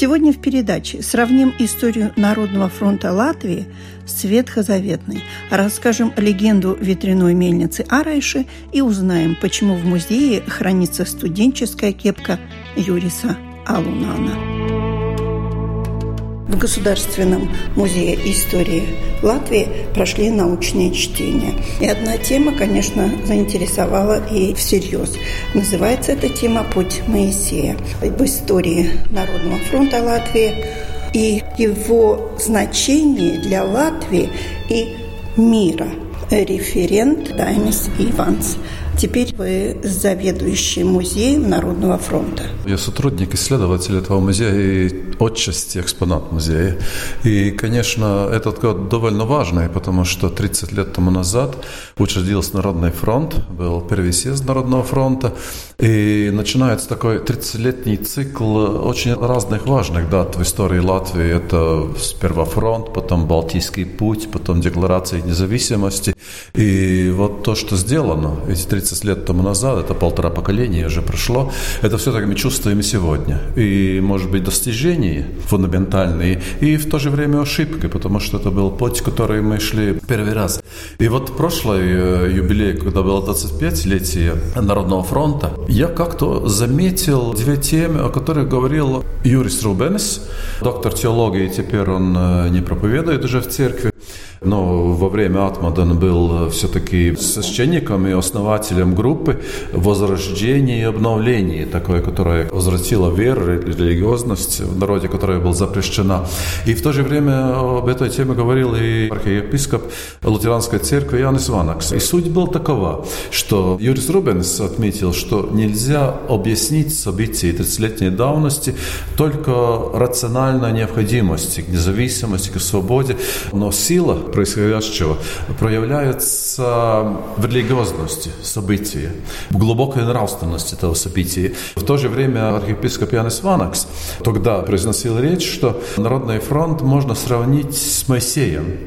Сегодня в передаче сравним историю Народного фронта Латвии с ветхозаветной, расскажем легенду ветряной мельницы Арайши и узнаем, почему в музее хранится студенческая кепка Юриса Алунана. В Государственном музее истории Латвии прошли научные чтения. И одна тема, конечно, заинтересовала и всерьез. Называется эта тема «Путь Моисея». В истории Народного фронта Латвии и его значение для Латвии и мира. Референт Дайнис Иванс. Теперь вы заведующий музеем Народного фронта. Я сотрудник исследователь этого музея и отчасти экспонат музея. И, конечно, этот год довольно важный, потому что 30 лет тому назад учредился Народный фронт, был первый съезд Народного фронта, и начинается такой 30-летний цикл очень разных важных дат в истории Латвии. Это сперва фронт, потом Балтийский путь, потом Декларация независимости. И вот то, что сделано эти 30 лет тому назад, это полтора поколения уже прошло, это все-таки мы чувствуем сегодня. И, может быть, достижение изменения фундаментальные и в то же время ошибки, потому что это был путь, который мы шли первый раз. И вот прошлый э, юбилей, когда было 25-летие Народного фронта, я как-то заметил две темы, о которых говорил Юрис Рубенс, доктор теологии, теперь он э, не проповедует уже в церкви. Но во время Атмадан был э, все-таки священником и основателем группы возрождения и обновления, такой, которая возвратила веру, религиозность в народе, которая была запрещена. И в то же время об этой теме говорил и архиепископ Лутеранской церкви Янис Ванакс. И суть была такова, что Юрис Рубенс отметил, что нельзя объяснить события 30-летней давности только рациональной необходимости к независимости, к свободе, но сила происходящего проявляется в религиозности события, в глубокой нравственности этого события. В то же время архиепископ Янис Ванакс тогда произносил речь, что Народный фронт можно сравнить с Моисеем.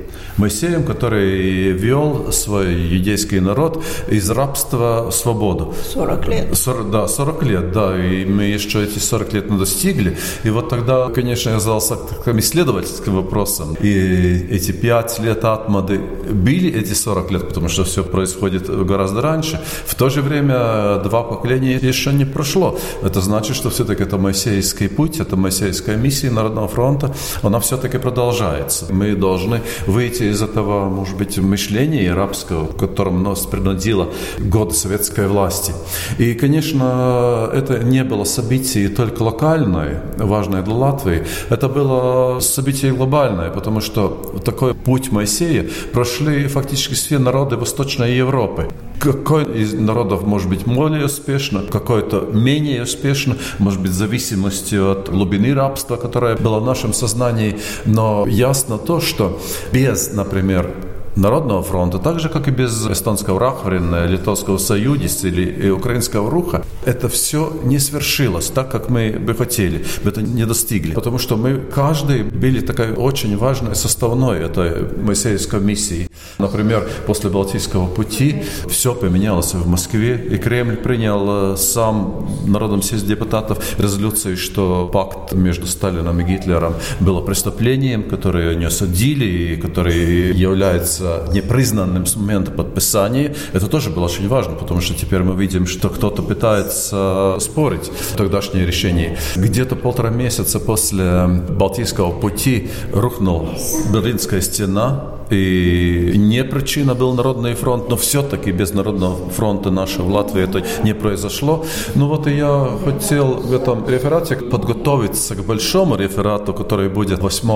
Моисеем, который вел свой еврейский народ из рабства в свободу. 40 лет. 40, да, 40 лет, да. И мы еще эти 40 лет не достигли. И вот тогда, конечно, я задался таким исследовательским вопросом. И эти 5 лет Атмады были эти 40 лет, потому что все происходит гораздо раньше. В то же время два поколения еще не прошло. Это значит, что все-таки это Моисейский путь, это Моисейская миссия Народного фронта, она все-таки продолжается. Мы должны выйти из этого, может быть, мышления рабского, в котором нас принудило годы советской власти. И, конечно, это не было событие только локальное, важное для Латвии. Это было событие глобальное, потому что такой путь Моисея прошли фактически все народы Восточной Европы. Какой из народов может быть более успешно, какой-то менее успешно, может быть, в зависимости от глубины рабства, которое было в нашем сознании. Но ясно то, что без, например, Народного фронта, так же, как и без эстонского Рахварина, Литовского Союза или украинского Руха, это все не свершилось так, как мы бы хотели, мы это не достигли. Потому что мы, каждый, были такой очень важной составной этой Моисеевской миссии. Например, после Балтийского пути все поменялось в Москве, и Кремль принял э, сам Народом съезд депутатов резолюцию, что пакт между Сталином и Гитлером было преступлением, которое они осудили, и является является непризнанным с момента подписания, это тоже было очень важно, потому что теперь мы видим, что кто-то пытается спорить тогдашнее решение. Где-то полтора месяца после Балтийского пути рухнул Берлинская стена, и не причина был Народный фронт, но все-таки без Народного фронта нашего в Латвии это не произошло. Ну вот и я хотел в этом реферате подготовиться к большому реферату, который будет 8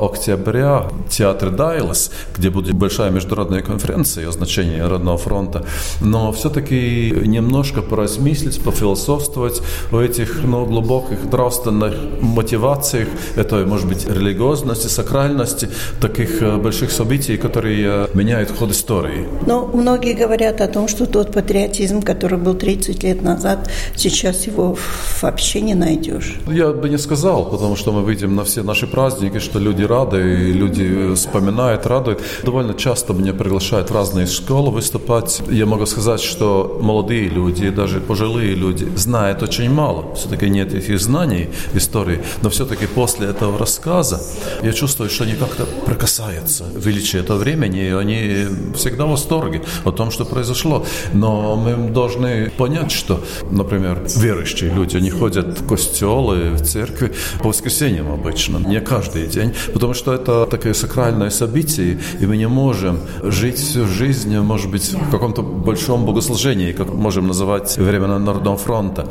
октября в театре Дайлас, где будет большая международная конференция о значении Народного фронта. Но все-таки немножко поразмыслить, пофилософствовать о этих ну, глубоких нравственных мотивациях, это может быть религиозности, сакральности таких э, больших больших событий, которые меняют ход истории. Но многие говорят о том, что тот патриотизм, который был 30 лет назад, сейчас его вообще не найдешь. Я бы не сказал, потому что мы видим на все наши праздники, что люди рады, и люди вспоминают, радуют. Довольно часто меня приглашают в разные школы выступать. Я могу сказать, что молодые люди, даже пожилые люди знают очень мало. Все-таки нет этих знаний истории. Но все-таки после этого рассказа я чувствую, что они как-то прикасаются величие этого времени, и они всегда в восторге о том, что произошло. Но мы должны понять, что, например, верующие люди, они ходят в костелы, в церкви по воскресеньям обычно, не каждый день, потому что это такое сакральное событие, и мы не можем жить всю жизнь, может быть, в каком-то большом богослужении, как можем называть времена Народного фронта.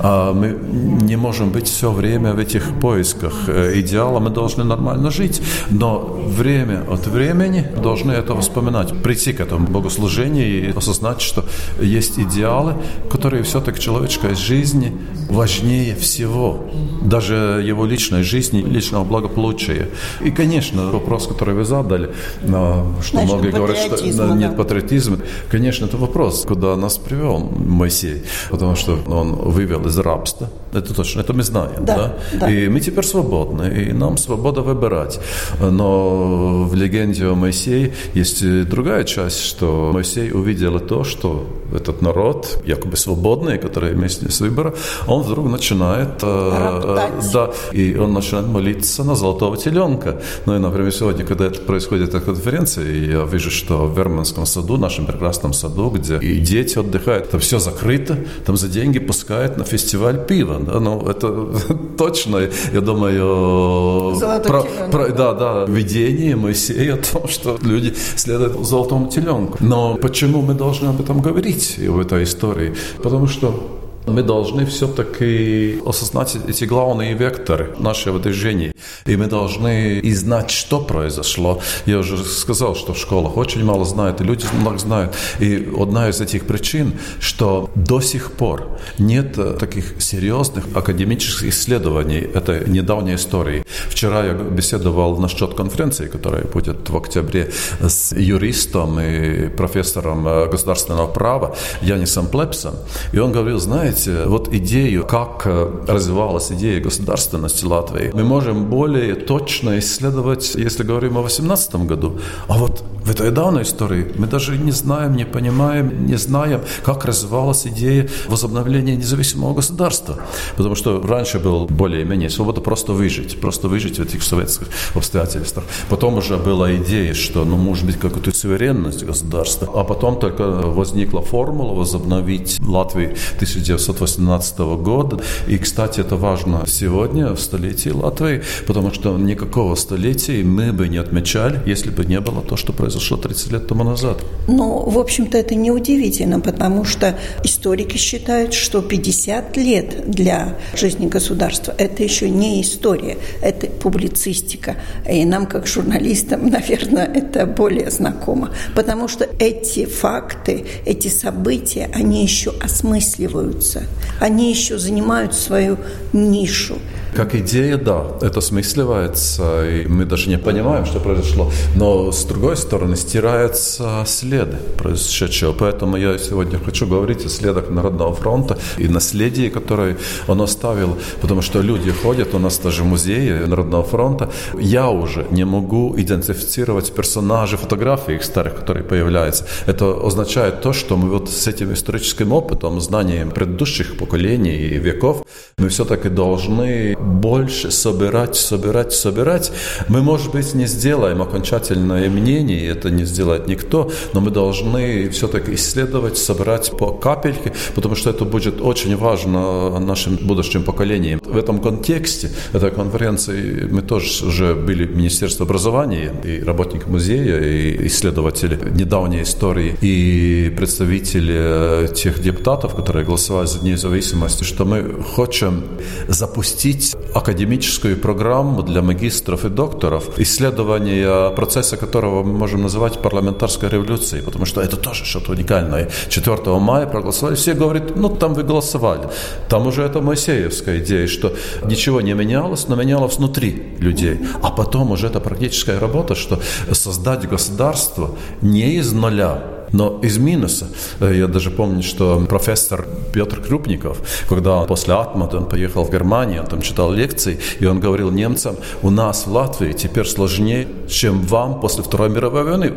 А мы не можем быть все время в этих поисках идеала, мы должны нормально жить, но время от времени должны это вспоминать, прийти к этому богослужению и осознать, что есть идеалы, которые все-таки человеческой жизни важнее всего, даже его личной жизни, личного благополучия. И, конечно, вопрос, который вы задали, что Значит, многие говорят, что да, нет патриотизма, конечно, это вопрос, куда нас привел Моисей, потому что он вывел из рабства, это точно, это мы знаем, да, да? да. И мы теперь свободны, и нам свобода выбирать. Но в легенде о Моисее есть другая часть, что Моисей увидел то, что этот народ, якобы свободный, который вместе с выбора, он вдруг начинает, э, да, и он начинает молиться на золотого теленка. Ну и, например, сегодня, когда это происходит на конференции, я вижу, что в Верманском саду, нашем прекрасном саду, где и дети отдыхают, там все закрыто, там за деньги пускают на фестиваль пива. Да? Ну, это точно, я думаю, про, про, да, да, видение Моисея о том, что люди следуют золотому теленку. Но почему мы должны об этом говорить в этой истории? Потому что мы должны все-таки осознать эти главные векторы нашего движения. И мы должны и знать, что произошло. Я уже сказал, что в школах очень мало знают, и люди много знают. И одна из этих причин, что до сих пор нет таких серьезных академических исследований этой недавней истории. Вчера я беседовал насчет конференции, которая будет в октябре с юристом и профессором государственного права Янисом Плепсом. И он говорил, знаете, вот идею, как э, развивалась идея государственности Латвии, мы можем более точно исследовать, если говорим о 18 году. А вот в этой давней истории мы даже не знаем, не понимаем, не знаем, как развивалась идея возобновления независимого государства. Потому что раньше был более-менее свобода просто выжить, просто выжить в этих советских обстоятельствах. Потом уже была идея, что ну, может быть какая-то суверенность государства. А потом только возникла формула возобновить Латвию 1918 года. И, кстати, это важно сегодня, в столетии Латвии, потому что никакого столетия мы бы не отмечали, если бы не было то, что произошло произошло 30 лет тому назад. Ну, в общем-то, это неудивительно, потому что историки считают, что 50 лет для жизни государства – это еще не история, это публицистика. И нам, как журналистам, наверное, это более знакомо, потому что эти факты, эти события, они еще осмысливаются, они еще занимают свою нишу. Как идея, да, это смысливается, и мы даже не понимаем, что произошло. Но, с другой стороны, стираются следы произошедшего. Поэтому я сегодня хочу говорить о следах Народного фронта и наследии, которое он оставил. Потому что люди ходят, у нас даже музеи Народного фронта. Я уже не могу идентифицировать персонажи, фотографии их старых, которые появляются. Это означает то, что мы вот с этим историческим опытом, знанием предыдущих поколений и веков, мы все-таки должны больше собирать, собирать, собирать. Мы, может быть, не сделаем окончательное мнение, это не сделает никто, но мы должны все-таки исследовать, собрать по капельке, потому что это будет очень важно нашим будущим поколениям. В этом контексте этой конференции мы тоже уже были в Министерстве образования, и работники музея, и исследователи недавней истории, и представители тех депутатов, которые голосовали за независимость, что мы хотим запустить академическую программу для магистров и докторов, исследование процесса которого мы можем называть парламентарской революцией, потому что это тоже что-то уникальное. 4 мая проголосовали, все говорят, ну там вы голосовали. Там уже это Моисеевская идея, что ничего не менялось, но менялось внутри людей. А потом уже это практическая работа, что создать государство не из нуля, но из минуса. Э, я даже помню, что профессор Петр Крупников, когда после Атмата он поехал в Германию, он там читал лекции, и он говорил немцам, у нас в Латвии теперь сложнее, чем вам после Второй мировой войны.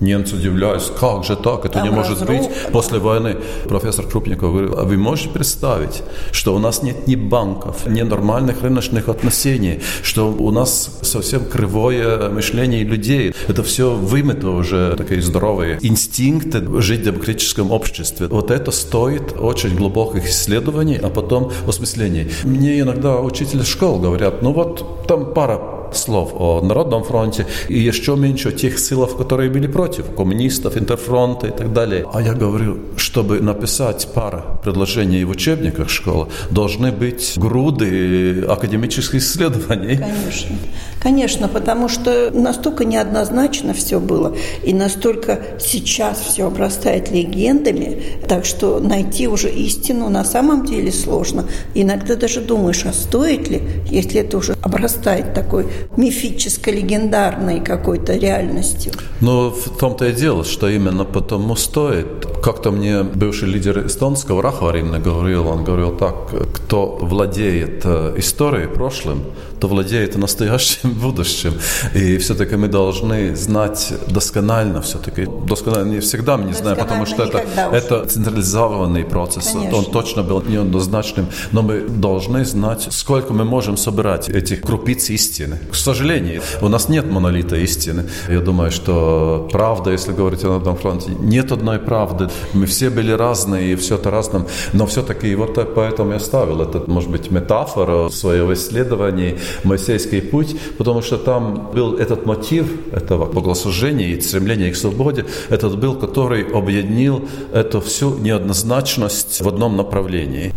Немцы удивляются, как же так, это Там не может разруха. быть. После войны профессор Крупников говорил, а вы можете представить, что у нас нет ни банков, ни нормальных рыночных отношений, что у нас совсем кривое мышление людей. Это все вымыто уже, такие здоровые инстинкты жить в демократическом обществе. Вот это стоит очень глубоких исследований, а потом осмыслений. Мне иногда учитель школ говорят, ну вот там пара слов о Народном фронте и еще меньше о тех силах, которые были против, коммунистов, интерфронта и так далее. А я говорю, чтобы написать пару предложений в учебниках школы, должны быть груды академических исследований. Конечно. Конечно, потому что настолько неоднозначно все было, и настолько сейчас все обрастает легендами, так что найти уже истину на самом деле сложно. Иногда даже думаешь, а стоит ли, если это уже обрастает такой мифической, легендарной какой-то реальностью. Но в том-то и дело, что именно потому стоит. Как-то мне бывший лидер эстонского Рахварина говорил, он говорил так, кто владеет э, историей, прошлым, то владеет настоящим будущим. И все-таки мы должны знать досконально все-таки. Досконально не всегда мы не знаем, потому что это, это централизованный процесс. Конечно. Он точно был неоднозначным. Но мы должны знать, сколько мы можем собирать этих крупиц истины. К сожалению, у нас нет монолита истины. Я думаю, что правда, если говорить о этом фронте, нет одной правды. Мы все были разные, и все это разным. Но все-таки вот поэтому я ставил этот, может быть, метафора своего исследования Моисейский путь, потому что там был этот мотив этого богослужения и стремления к свободе, этот был, который объединил эту всю неоднозначность в одном направлении.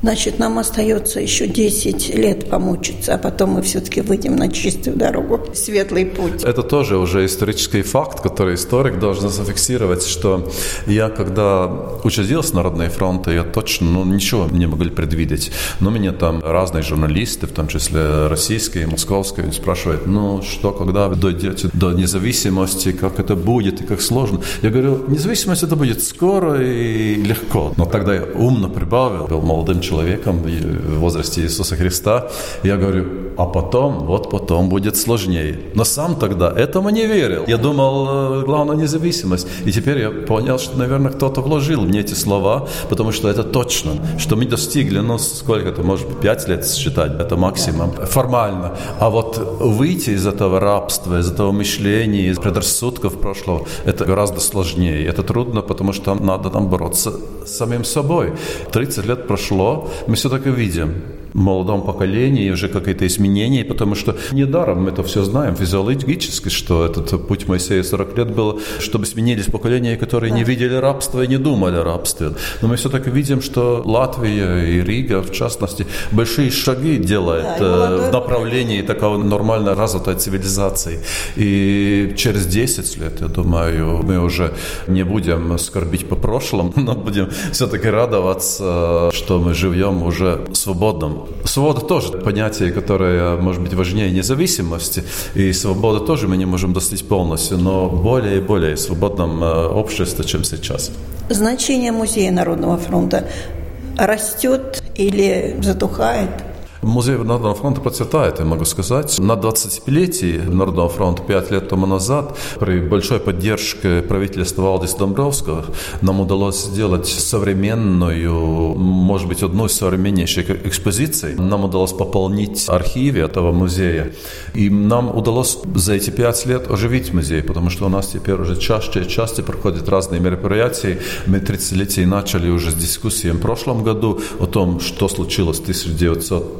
Значит, нам остается еще 10 лет помучиться, а потом мы все-таки выйдем на чистую дорогу, светлый путь. Это тоже уже исторический факт, который историк должен зафиксировать, что я, когда учредился на Народные фронты, я точно ну, ничего не могли предвидеть. Но меня там разные журналисты, в том числе российские, московские, спрашивают, ну что, когда вы дойдете до независимости, как это будет и как сложно. Я говорю, независимость это будет скоро и легко. Но тогда я умно прибавил, был молодым в возрасте Иисуса Христа. Я говорю, а потом, вот потом будет сложнее. Но сам тогда этому не верил. Я думал, э, главное независимость. И теперь я понял, что, наверное, кто-то вложил мне эти слова, потому что это точно, что мы достигли, ну, сколько это, может быть, пять лет считать, это максимум, формально. А вот выйти из этого рабства, из этого мышления, из предрассудков прошлого, это гораздо сложнее. Это трудно, потому что надо там бороться с самим собой. 30 лет прошло, мы все-таки видим. в молодом поколении уже какие-то изменения, потому что недаром мы это все знаем физиологически, что этот путь Моисея 40 лет был, чтобы сменились поколения, которые не видели рабства и не думали о рабстве. Но мы все-таки видим, что Латвия и Рига, в частности, большие шаги делает да, э, в направлении такого нормально развитой цивилизации. И через 10 лет, я думаю, мы уже не будем скорбить по прошлому, но будем все-таки радоваться, что мы живем уже в свободном Свобода тоже понятие, которое может быть важнее независимости, и свобода тоже мы не можем достичь полностью, но более и более свободном э, обществе, чем сейчас. Значение Музея Народного фронта растет или затухает? Музей Народного фронта процветает, я могу сказать. На 25-летии Народного фронта 5 лет тому назад при большой поддержке правительства Валдиса Домбровского нам удалось сделать современную, может быть, одну из современнейших экспозиций. Нам удалось пополнить архивы этого музея. И нам удалось за эти пять лет оживить музей, потому что у нас теперь уже чаще и чаще проходят разные мероприятия. Мы 30-летие начали уже с дискуссией в прошлом году о том, что случилось в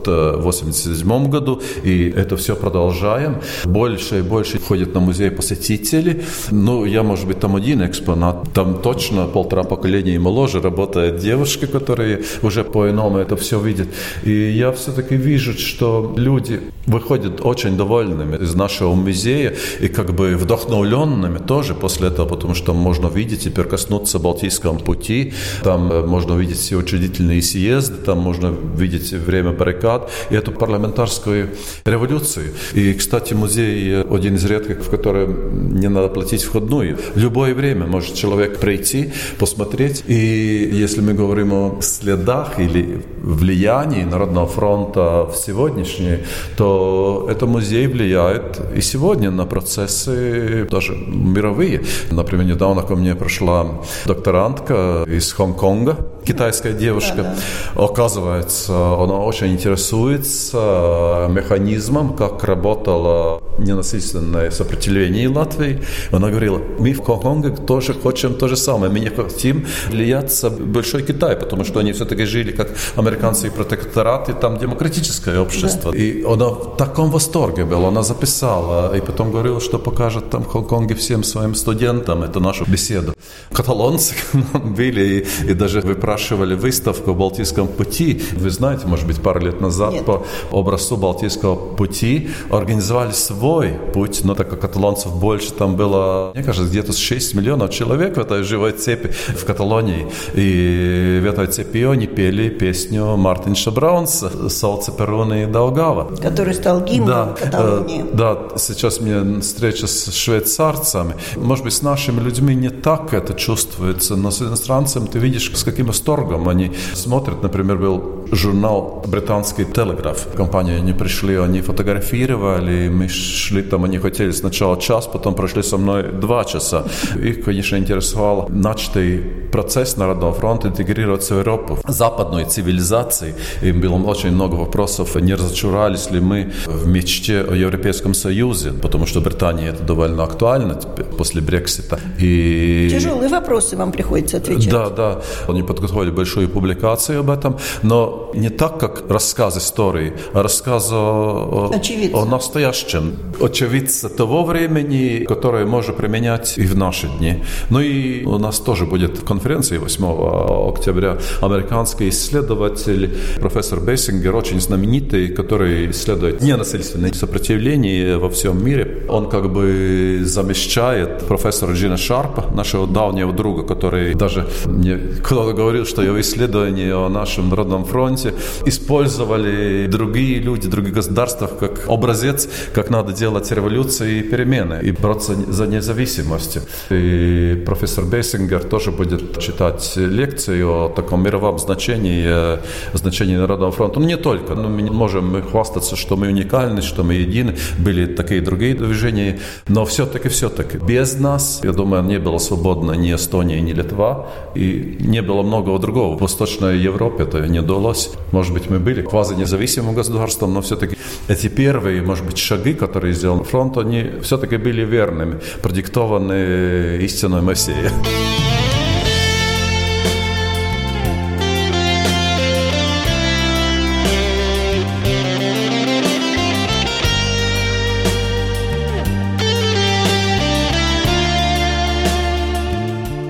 1987 году, и это все продолжаем. Больше и больше ходят на музей посетители. Ну, я, может быть, там один экспонат. Там точно полтора поколения и моложе работают девушки, которые уже по-иному это все видят. И я все-таки вижу, что люди выходят очень довольными из нашего музея и как бы вдохновленными тоже после этого, потому что можно видеть и прикоснуться Балтийском пути, там э, можно увидеть все учредительные съезды, там можно видеть время баррикад и эту парламентарскую революцию. И, кстати, музей один из редких, в котором не надо платить входную. В любое время может человек прийти, посмотреть. И если мы говорим о следах или влиянии Народного фронта в сегодняшнее, то этот музей влияет и сегодня на процессы даже мировые. Например, недавно ко мне пришла докторантка из Хонконга, китайская девушка. Да, да. Оказывается, она очень интересуется механизмом, как работало ненасильственное сопротивление Латвии. Она говорила, мы в Гонконге тоже хотим то же самое. Мы не хотим влияться большой Китай, потому что они все-таки жили как американцы и протекторат, и там демократическое общество. Да. И она в таком восторге была. Она записала и потом говорила, что покажет там в Гонконге всем своим студентам эту нашу беседу. Каталонцы были и, и даже выпрашивали выставку в Балтийском пути. Вы знаете, может быть, пару лет назад Нет. по образцу Балтийского пути организовали свой путь, но так как каталонцев больше, там было, мне кажется, где-то 6 миллионов человек в этой живой цепи в Каталонии. И в этой цепи они пели песню Мартин Шабраунс «Солнце Перуны и Долгава». Который стал гимном да, Каталонии. Э, да, сейчас у меня встреча с швейцарцами. Может быть, с нашими людьми не так это чувствуется, но с иностранцами ты видишь, с каким восторгом они смотрят. Например, был журнал «Британский телеграф». Компания, они пришли, они фотографировали, мы шли там, они хотели сначала час, потом прошли со мной два часа. Их, конечно, интересовал начатый процесс Народного фронта интегрироваться в Европу, западной цивилизации. Им было очень много вопросов, не разочаровались ли мы в мечте о Европейском Союзе, потому что Британия это довольно актуально после Брексита. И... Тяжелые вопросы вам приходится отвечать. Да, да. Они подготовили большую публикацию об этом, но не так, как рассказ истории, а рассказ о, о настоящем. Очевидца того времени, которое можно применять и в наши дни. Ну и у нас тоже будет конференция 8 октября. Американский исследователь, профессор Бессингер, очень знаменитый, который исследует ненасильственное сопротивление во всем мире. Он как бы замещает профессора Джина Шарпа, нашего давнего друга, который даже мне кто-то говорил, что его исследования о нашем родном фронте использовали другие люди, другие государства как образец, как надо делать революции и перемены, и бороться за независимость. И профессор Бейсингер тоже будет читать лекции о таком мировом значении, э, значении Народного фронта. Ну, не только. Но мы не можем хвастаться, что мы уникальны, что мы едины. Были такие другие движения. Но все-таки, все-таки, без нас, я думаю, не было свободно ни Эстония, ни Литва. И не было многого другого. В Восточной Европе это не удалось. Может быть, мы были квазинезависимым государством, но все-таки эти первые, может быть, шаги, которые сделал фронт, они все-таки были верными, продиктованы истиной Мессии.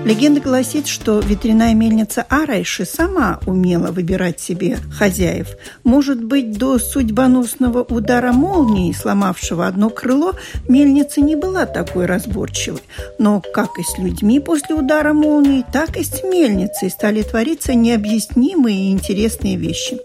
Легенда гласит, что ветряная мельница Арайши сама умела выбирать себе хозяев. Может быть, до судьбоносного удара молнии, сломавшего одно крыло, мельница не была такой разборчивой. Но как и с людьми после удара молнии, так и с мельницей стали твориться необъяснимые и интересные вещи.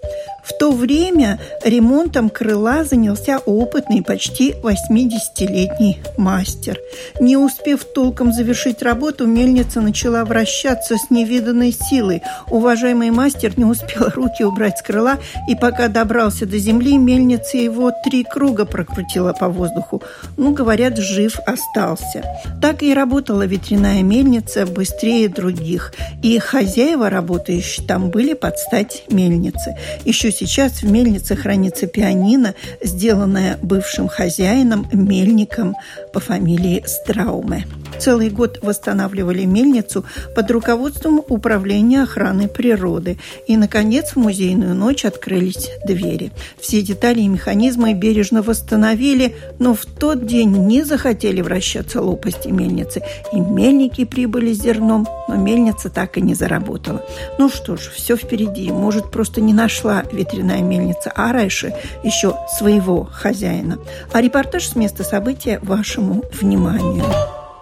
В то время ремонтом крыла занялся опытный, почти 80-летний мастер. Не успев толком завершить работу, мельница начала вращаться с невиданной силой. Уважаемый мастер не успел руки убрать с крыла, и пока добрался до земли, мельница его три круга прокрутила по воздуху. Ну, говорят, жив остался. Так и работала ветряная мельница быстрее других. И хозяева, работающие там, были под стать мельницы. Еще сейчас в мельнице хранится пианино, сделанное бывшим хозяином, мельником по фамилии Страуме. Целый год восстанавливали мельницу под руководством Управления охраны природы. И, наконец, в музейную ночь открылись двери. Все детали и механизмы бережно восстановили, но в тот день не захотели вращаться лопасти мельницы. И мельники прибыли с зерном, но мельница так и не заработала. Ну что ж, все впереди. Может, просто не нашла ветряная мельница Арайши еще своего хозяина. А репортаж с места события вашему вниманию.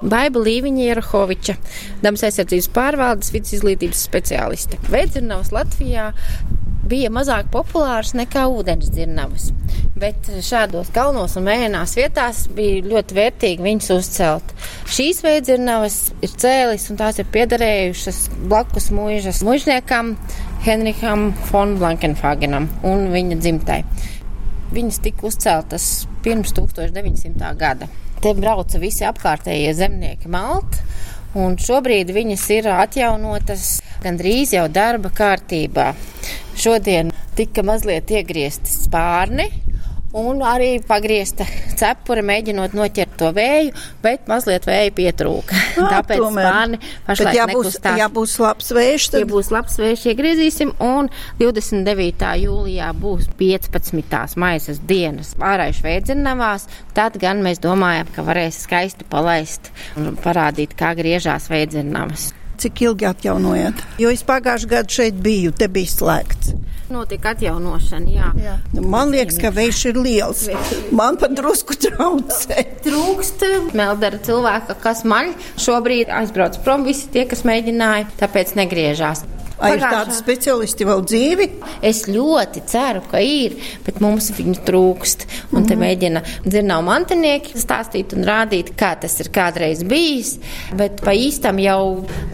Baiba Līviņa Ierahoviča, dabas aizsardzības pārvaldes vidus izglītības speciāliste. Veidzirnavas Latvijā bija mazāk populārs nekā ūdens dzirnavas, bet šādos kalnos un mēnās vietās bija ļoti vērtīgi viņus uzcelt. Šīs veidzirnavas ir cēlis un tās ir piederējušas blakus mūžas mužniekam Henrikam von Blankenfagenam un viņa dzimtai. Viņas tika uzceltas pirms 1900. gada. Te brauca visi apkārtējie zemnieki malt, un šobrīd viņas ir atjaunotas gandrīz jau darba kārtībā. Šodien tika mazliet iegriezti spārni, un arī pagriezta cepure, mēģinot noķert to vēju, bet mazliet vēja pietrūka. Ā, Tāpēc tomēr. spārni pašlaik ja būs, nekustās. ja būs labs vējš, Ja tad būs labs vējš, iegriezīsim, un 29. jūlijā būs 15. maijas dienas ārējuši veidzinavās. Tad gan mēs domājam, ka varēs skaisti palaist un parādīt, kā griežās veidzinavas. Cik ilgi atjaunojat? Jo es pagājušajā gadā šeit biju, te bija slēgts. Notika atjaunošana, jā. Jā. Man liekas, ka vējš ir liels. Man pat drusku traucē. Trūkst meldara cilvēka, kas maļ. Šobrīd aizbrauc prom visi tie, kas mēģināja, tāpēc negriežās. Vai ir tādi speciālisti vēl dzīvi? Es ļoti ceru, ka ir, bet mums viņu trūkst. Un te mēģina dzirnavu mantinieki stāstīt un rādīt, kā tas ir kādreiz bijis, bet pa īstam jau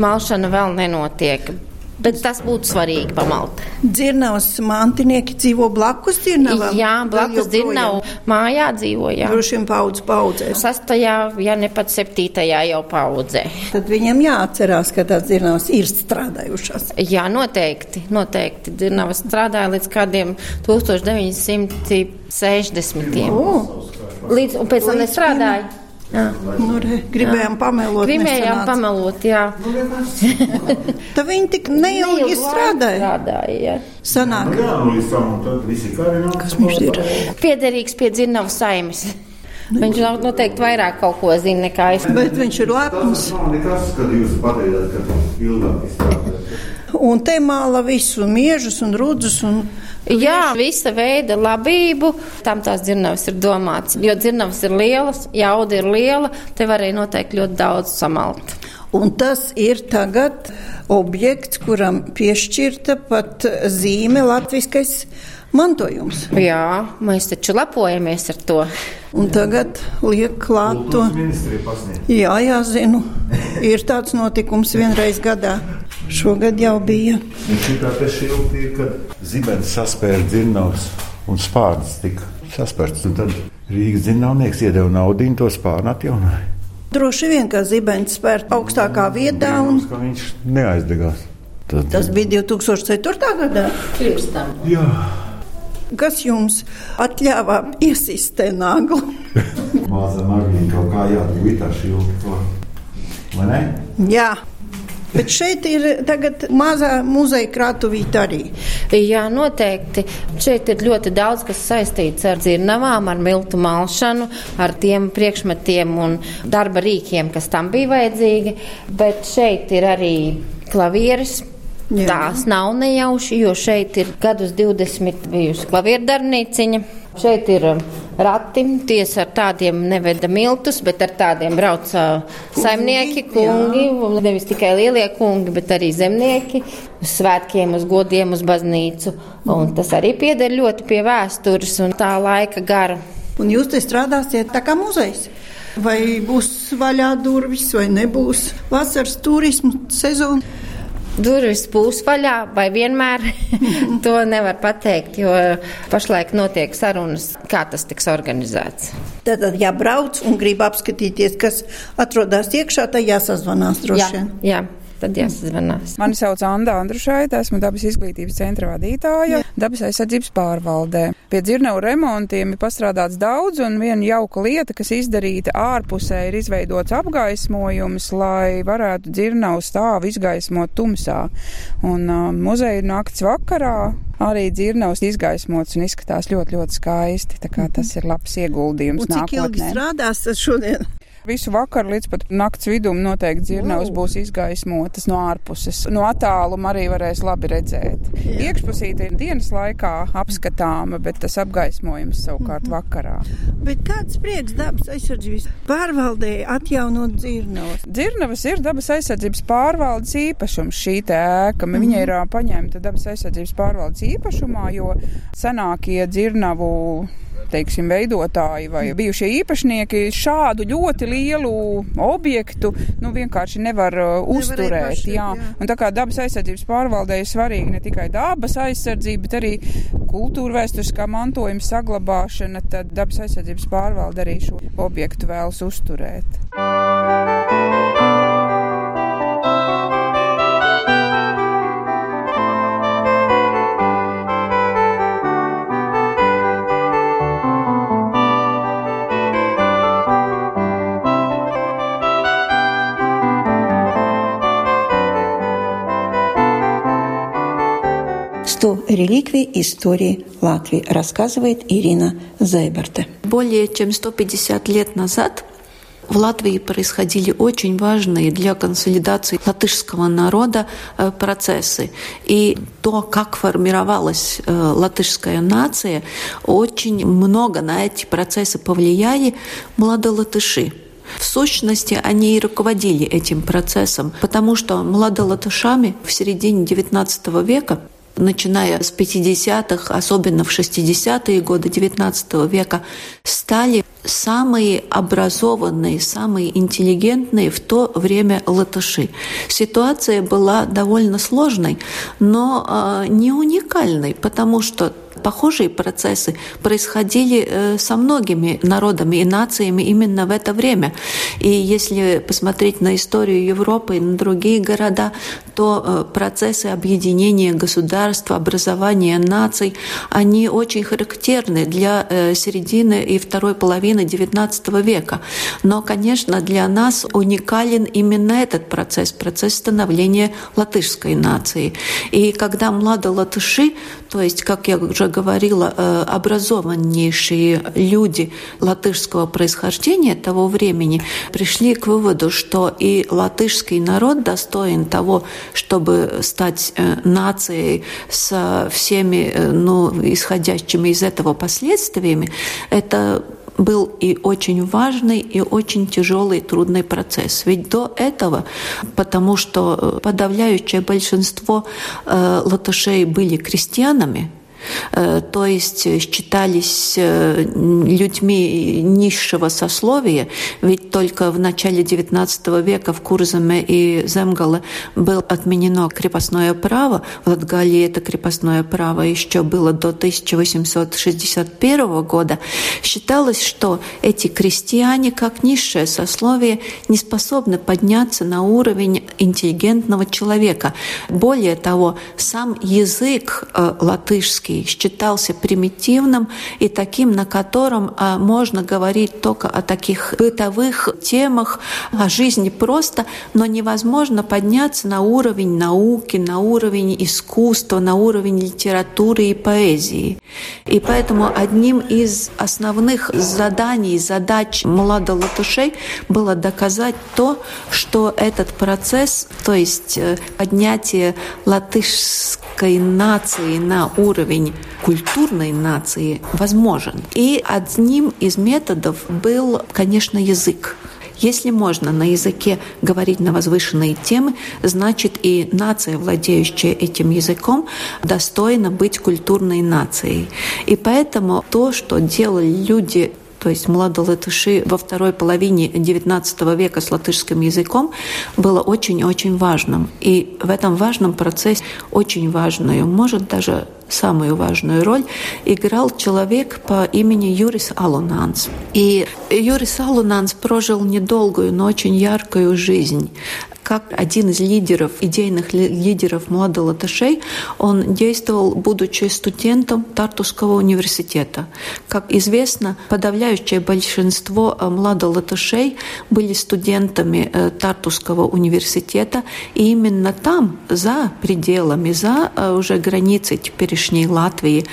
malšana vēl nenotiek. Bet tas būtu svarīgi pamalt. Dzirnavas mantinieki dzīvo blakus dzirnavam? Jā, blakus dzirnavu mājā dzīvojām. Droši vien paudz paudzēs. Sastajā, ja ne pat septītajā jau paudzē. Tad viņam jāatcerās, ka tās dzirnavas ir strādājušas. Jā, noteikti. noteikti. Dzirnavas strādāja līdz kādiem 1960. O, Līdz, un pēc tam nestrādāja. Jā. nu, re, gribējām pamelot. Grimējām nesanāca. pamelot, jā. Tad viņi tik neilgi Neilgu laiku strādāja. Strādāja, jā. Sanāk, Jā, nu līdz tam un tad visi karināti. kas viņš ir. Piederīgs pie dzirnavu saimes. Viņš nav noteikti vairāk kaut ko zina nekā es. Bet viņš ir lepns. Nav nekas, kad jūs pateicāt, ka ilgāk izstrādājat. Un te māla visu miežus un rudzus. Un... Jā, visa veida labību. Tam tās dzirnavas ir domāts. Jo dzirnavas ir lielas, jauda ir liela, te varēja noteikti ļoti daudz samalt. Un tas ir tagad objekts, kuram piešķirta pat zīme latviskais mantojums. Jā, mēs taču lepojamies ar to. Un tagad liek klāt to. Jā, jā, zinu. Ir tāds notikums vienreiz gadā. Šogad jau bija. Un šitā te šilti ir, kad zibens saspēra dzirnavs un spārns tika saspērts. Un tad Rīgas dzirnavnieks iedeva naudu un to spārnu atjaunoja. Droši vien, ka zibens spērt augstākā vietā. Un... Ka viņš neaizdegās. Tad, Tas bija 2004. gadā. Pirms tam. Jā, Kas jums atļāva iesist te naglu? māza Margarita kaut kā jādara tā šilti. Vai ne? Jā. Bet šeit ir tagad mazā muzeja krātuvīte arī. Jā, noteikti. Šeit ir ļoti daudz, kas saistīts ar dzirnavām, ar miltu malšanu, ar tiem priekšmetiem un darba rīkiem, kas tam bija vajadzīgi. Bet šeit ir arī klavieres. Jā. Tās nav nejauši, jo šeit ir gadus 20 bijusi klavieru darbnīciņa. Šeit ir rati. Tiesa ar tādiem neveda miltus, bet ar tādiem brauca saimnieki, kungi, jā. nevis tikai lielie kungi, bet arī zemnieki, uz svētkiem, uz godiem, uz baznīcu. Un tas arī pieder ļoti pie vēstures un tā laika gara. Un jūs te strādāsiet tā kā muzejs? Vai būs vaļā durvis, vai nebūs vasaras turismu sezona? Durvis būs vaļā vai vienmēr. to nevar pateikt, jo pašlaik notiek sarunas, kā tas tiks organizēts. Tad, ja brauc un grib apskatīties, kas atrodas iekšā, tad jāsazvanās droši vien. Jā, jā tad jāsazvanās. Mani sauc Anna Andrušaita, esmu dabas izglītības centra vadītāja dabas aizsardzības pārvaldē. Pie dzirnavu remontiem ir pastrādāts daudz, un viena jauka lieta, kas izdarīta ārpusē, ir izveidots apgaismojums, lai varētu dzirnavu stāvu izgaismot tumsā. Un uh, muzeja nakts vakarā arī dzirnavs izgaismots un izskatās ļoti, ļoti skaisti. Tā kā tas ir labs ieguldījums un nākotnē. Cik ilgi strādās šodien? Visu vakaru līdz pat nakts vidum noteikti dzirnavas būs izgaismotas no ārpuses. No attāluma arī varēs labi redzēt. Jā. Iekšpusīte ir dienas laikā apskatāma, bet tas apgaismojums savukārt mm -hmm. vakarā. Bet kāds prieks dabas aizsardzības pārvaldē atjaunot dzirnavas? Dzirnavas ir dabas aizsardzības pārvaldes īpašums šī ēka. Mm -hmm. Viņa ir paņemta dabas aizsardzības pārvaldes īpašumā, jo senākie dzirnavu teiksim, veidotāji vai mm. bijušie īpašnieki šādu ļoti lielu objektu nu, vienkārši nevar uh, uzturēt. Paši, jā. Jā. Un tā kā dabas aizsardzības pārvaldē ir svarīga ne tikai dabas aizsardzība, bet arī kultūra vēsturiskā mantojuma saglabāšana, tad dabas aizsardzības pārvalde arī šo objektu vēlas uzturēt. Thank you. Реликвии истории Латвии, рассказывает Ирина Зайберте. Более чем 150 лет назад в Латвии происходили очень важные для консолидации латышского народа э, процессы. И то, как формировалась э, латышская нация, очень много на эти процессы повлияли младолатыши. В сущности, они и руководили этим процессом, потому что младолатышами в середине XIX века начиная с 50-х, особенно в 60-е годы XIX века, стали самые образованные, самые интеллигентные в то время латыши. Ситуация была довольно сложной, но э, не уникальной, потому что Похожие процессы происходили э, со многими народами и нациями именно в это время. И если посмотреть на историю Европы и на другие города, то э, процессы объединения государств, образования наций, они очень характерны для э, середины и второй половины XIX века. Но, конечно, для нас уникален именно этот процесс, процесс становления латышской нации. И когда младо латыши, то есть, как я уже говорила, э, образованнейшие люди латышского происхождения того времени пришли к выводу, что и латышский народ достоин того, чтобы стать э, нацией со всеми э, ну, исходящими из этого последствиями, это был и очень важный, и очень тяжелый, трудный процесс. Ведь до этого, потому что подавляющее большинство э, латышей были крестьянами, Э, то есть считались э, людьми низшего сословия, ведь только в начале XIX века в Курзаме и Земгале было отменено крепостное право. В Латгалии это крепостное право еще было до 1861 года. Считалось, что эти крестьяне, как низшее сословие, не способны подняться на уровень интеллигентного человека. Более того, сам язык э, латышский считался примитивным и таким, на котором а, можно говорить только о таких бытовых темах, о жизни просто, но невозможно подняться на уровень науки, на уровень искусства, на уровень литературы и поэзии. И поэтому одним из основных заданий, задач младолатышей было доказать то, что этот процесс, то есть э, поднятие латышской нации на уровень уровень культурной нации возможен. И одним из методов был, конечно, язык. Если можно на языке говорить на возвышенные темы, значит и нация, владеющая этим языком, достойна быть культурной нацией. И поэтому то, что делали люди то есть младолатыши во второй половине XIX века с латышским языком, было очень-очень важным. И в этом важном процессе очень важную, может даже самую важную роль играл человек по имени Юрис Алунанс. И Юрис Алунанс прожил недолгую, но очень яркую жизнь как один из лидеров, идейных лидеров Муада Латышей, он действовал, будучи студентом Тартусского университета. Как известно, подавляющее большинство э, Млада Латышей были студентами э, Тартусского университета, и именно там, за пределами, за э, уже границей теперешней Латвии,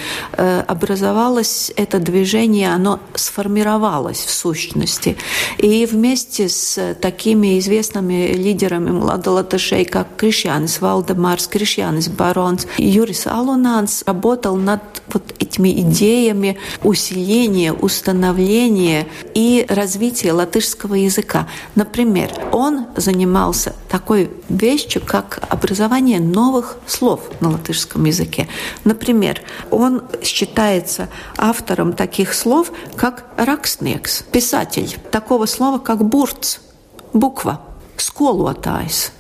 образовалось это движение, оно сформировалось в сущности. И вместе с такими известными лидерами Млада Латышей, как Кришьянис Валдемарс, Кришьянис Баронс. Юрис Алунанс работал над вот этими идеями усиления, установления и развития латышского языка. Например, он занимался такой вещью, как образование новых слов на латышском языке. Например, он считается автором таких слов, как «ракстнекс», писатель, такого слова, как «бурц», буква – skolotājs,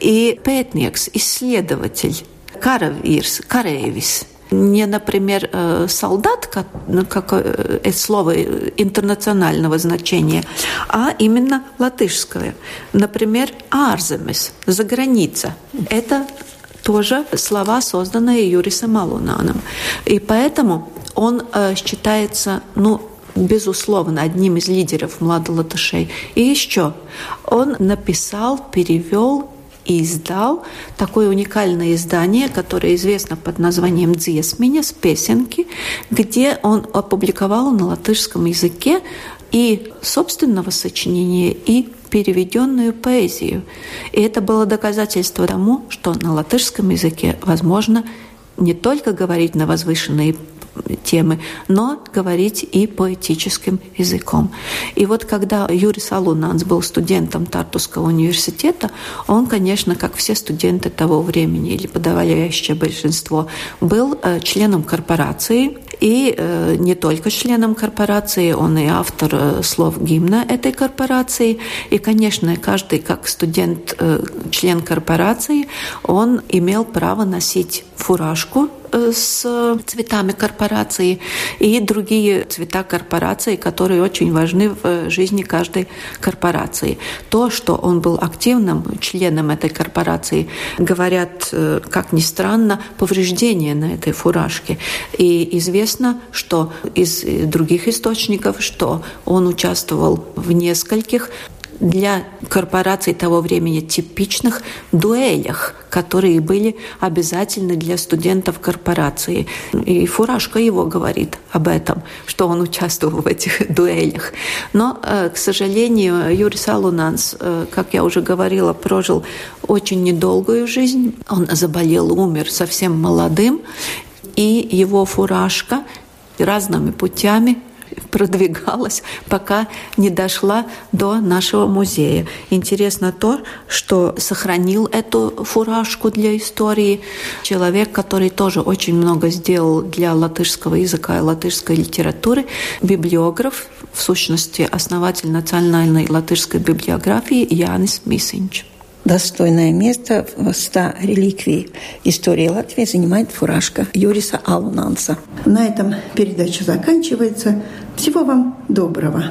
и пētnieks, исследователь, каравирс, карēvis. Не, например, э, солдат, как, ну, как э, это слово интернационального значения, а именно латышское. Например, арземес, за граница. Это тоже слова, созданные Юрисом Алунаном. И поэтому он э, считается, ну, безусловно, одним из лидеров младолатышей. И еще он написал, перевел и издал такое уникальное издание, которое известно под названием «Дзесминя» с песенки, где он опубликовал на латышском языке и собственного сочинения, и переведенную поэзию. И это было доказательство тому, что на латышском языке возможно не только говорить на возвышенные темы, но говорить и поэтическим языком. И вот когда Юрий Салунанс был студентом Тартусского университета, он, конечно, как все студенты того времени, или подавляющее большинство, был э, членом корпорации, и э, не только членом корпорации, он и автор э, слов гимна этой корпорации. И, конечно, каждый, как студент, член корпорации, он имел право носить фуражку с цветами корпорации и другие цвета корпорации, которые очень важны в жизни каждой корпорации. То, что он был активным членом этой корпорации, говорят, э, как ни странно, повреждения на этой фуражке. И известно, что из других источников, что он участвовал в нескольких для корпораций того времени типичных дуэлях, которые были обязательны для студентов корпорации. И Фуражка его говорит об этом, что он участвовал в этих дуэлях. Но, э, к сожалению, Юрий Салунанс, э, как я уже говорила, прожил очень недолгую жизнь. Он заболел, умер совсем молодым, и его фуражка разными путями продвигалась, пока не дошла до нашего музея. Интересно то, что сохранил эту фуражку для истории человек, который тоже очень много сделал для латышского языка и латышской литературы, библиограф, в сущности, основатель национальной латышской библиографии Янис Мисинч. Достойное место в 100 реликвий истории Латвии занимает фуражка Юриса Алунанса. На этом передача заканчивается. Всего вам доброго.